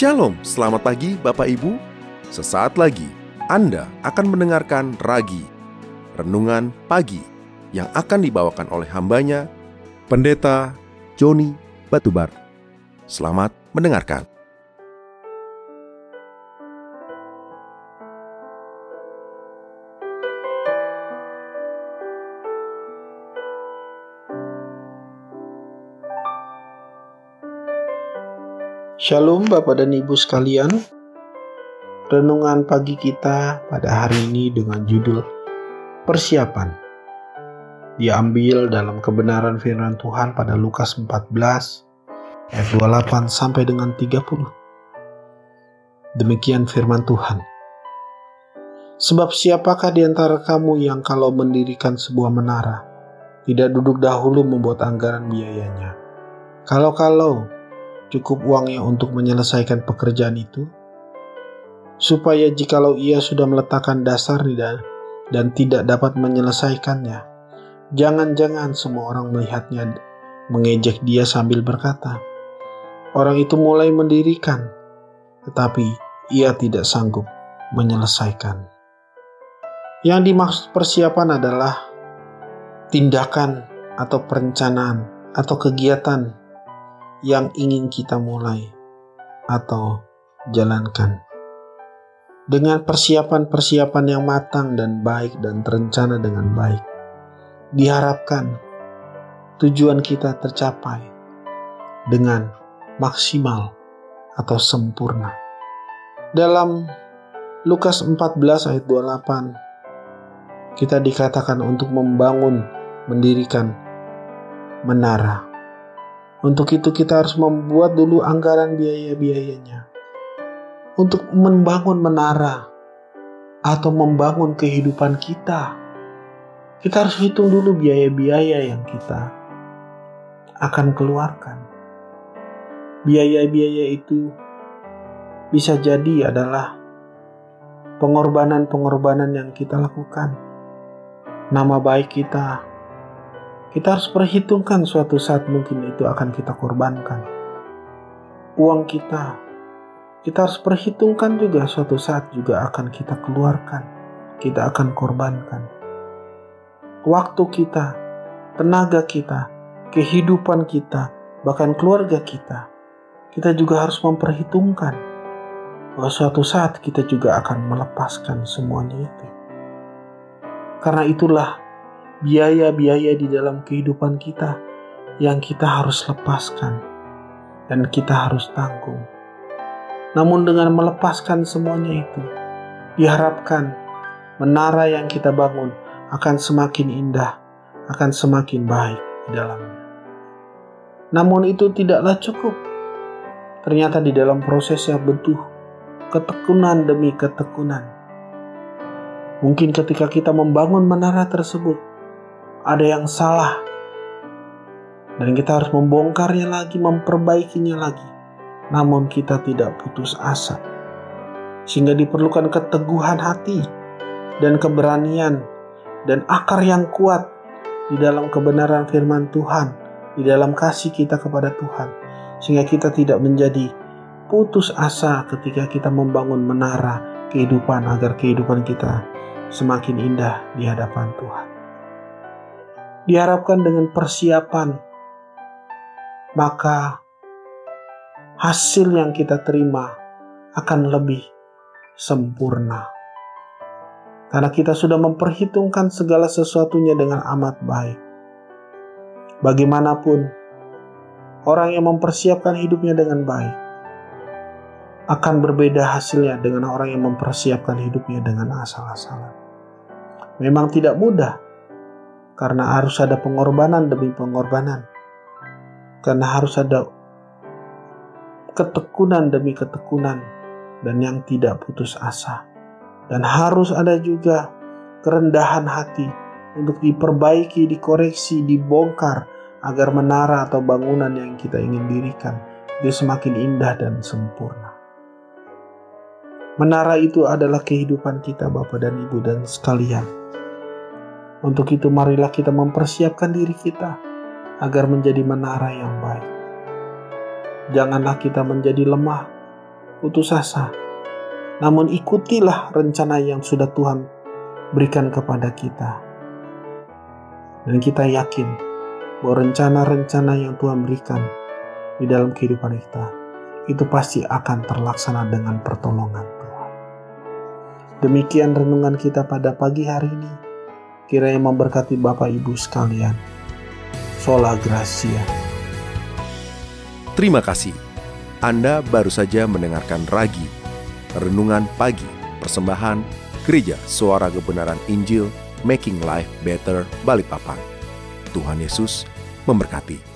Shalom, selamat pagi Bapak Ibu. Sesaat lagi Anda akan mendengarkan Ragi, Renungan Pagi, yang akan dibawakan oleh hambanya, Pendeta Joni Batubar. Selamat mendengarkan. Shalom Bapak dan Ibu sekalian. Renungan pagi kita pada hari ini dengan judul Persiapan. Diambil dalam kebenaran firman Tuhan pada Lukas 14 ayat 28 sampai dengan 30. Demikian firman Tuhan. Sebab siapakah di antara kamu yang kalau mendirikan sebuah menara tidak duduk dahulu membuat anggaran biayanya? Kalau-kalau cukup uangnya untuk menyelesaikan pekerjaan itu, supaya jikalau ia sudah meletakkan dasar dan, dan tidak dapat menyelesaikannya, jangan-jangan semua orang melihatnya mengejek dia sambil berkata, orang itu mulai mendirikan, tetapi ia tidak sanggup menyelesaikan. Yang dimaksud persiapan adalah tindakan atau perencanaan atau kegiatan yang ingin kita mulai atau jalankan. Dengan persiapan-persiapan yang matang dan baik dan terencana dengan baik, diharapkan tujuan kita tercapai dengan maksimal atau sempurna. Dalam Lukas 14 ayat 28 kita dikatakan untuk membangun, mendirikan menara untuk itu kita harus membuat dulu anggaran biaya-biayanya. Untuk membangun menara atau membangun kehidupan kita. Kita harus hitung dulu biaya-biaya yang kita akan keluarkan. Biaya-biaya itu bisa jadi adalah pengorbanan-pengorbanan yang kita lakukan. Nama baik kita, kita harus perhitungkan suatu saat mungkin itu akan kita korbankan. Uang kita, kita harus perhitungkan juga suatu saat juga akan kita keluarkan, kita akan korbankan. Waktu kita, tenaga kita, kehidupan kita, bahkan keluarga kita, kita juga harus memperhitungkan bahwa suatu saat kita juga akan melepaskan semuanya itu. Karena itulah biaya-biaya di dalam kehidupan kita yang kita harus lepaskan dan kita harus tanggung. Namun dengan melepaskan semuanya itu, diharapkan menara yang kita bangun akan semakin indah, akan semakin baik di dalamnya. Namun itu tidaklah cukup. Ternyata di dalam prosesnya butuh ketekunan demi ketekunan. Mungkin ketika kita membangun menara tersebut, ada yang salah. Dan kita harus membongkarnya lagi, memperbaikinya lagi. Namun kita tidak putus asa. Sehingga diperlukan keteguhan hati dan keberanian dan akar yang kuat di dalam kebenaran firman Tuhan, di dalam kasih kita kepada Tuhan. Sehingga kita tidak menjadi putus asa ketika kita membangun menara kehidupan agar kehidupan kita semakin indah di hadapan Tuhan diharapkan dengan persiapan, maka hasil yang kita terima akan lebih sempurna. Karena kita sudah memperhitungkan segala sesuatunya dengan amat baik. Bagaimanapun, orang yang mempersiapkan hidupnya dengan baik akan berbeda hasilnya dengan orang yang mempersiapkan hidupnya dengan asal-asalan. Memang tidak mudah, karena harus ada pengorbanan demi pengorbanan. Karena harus ada ketekunan demi ketekunan dan yang tidak putus asa. Dan harus ada juga kerendahan hati untuk diperbaiki, dikoreksi, dibongkar agar menara atau bangunan yang kita ingin dirikan itu semakin indah dan sempurna. Menara itu adalah kehidupan kita Bapak dan Ibu dan sekalian untuk itu marilah kita mempersiapkan diri kita agar menjadi menara yang baik. Janganlah kita menjadi lemah, putus asa. Namun ikutilah rencana yang sudah Tuhan berikan kepada kita. Dan kita yakin bahwa rencana-rencana yang Tuhan berikan di dalam kehidupan kita itu pasti akan terlaksana dengan pertolongan Tuhan. Demikian renungan kita pada pagi hari ini. Kiranya memberkati Bapak Ibu sekalian. Sola Gracia. Terima kasih. Anda baru saja mendengarkan Ragi, Renungan Pagi, Persembahan Gereja Suara Kebenaran Injil, Making Life Better, Balikpapan. Tuhan Yesus memberkati.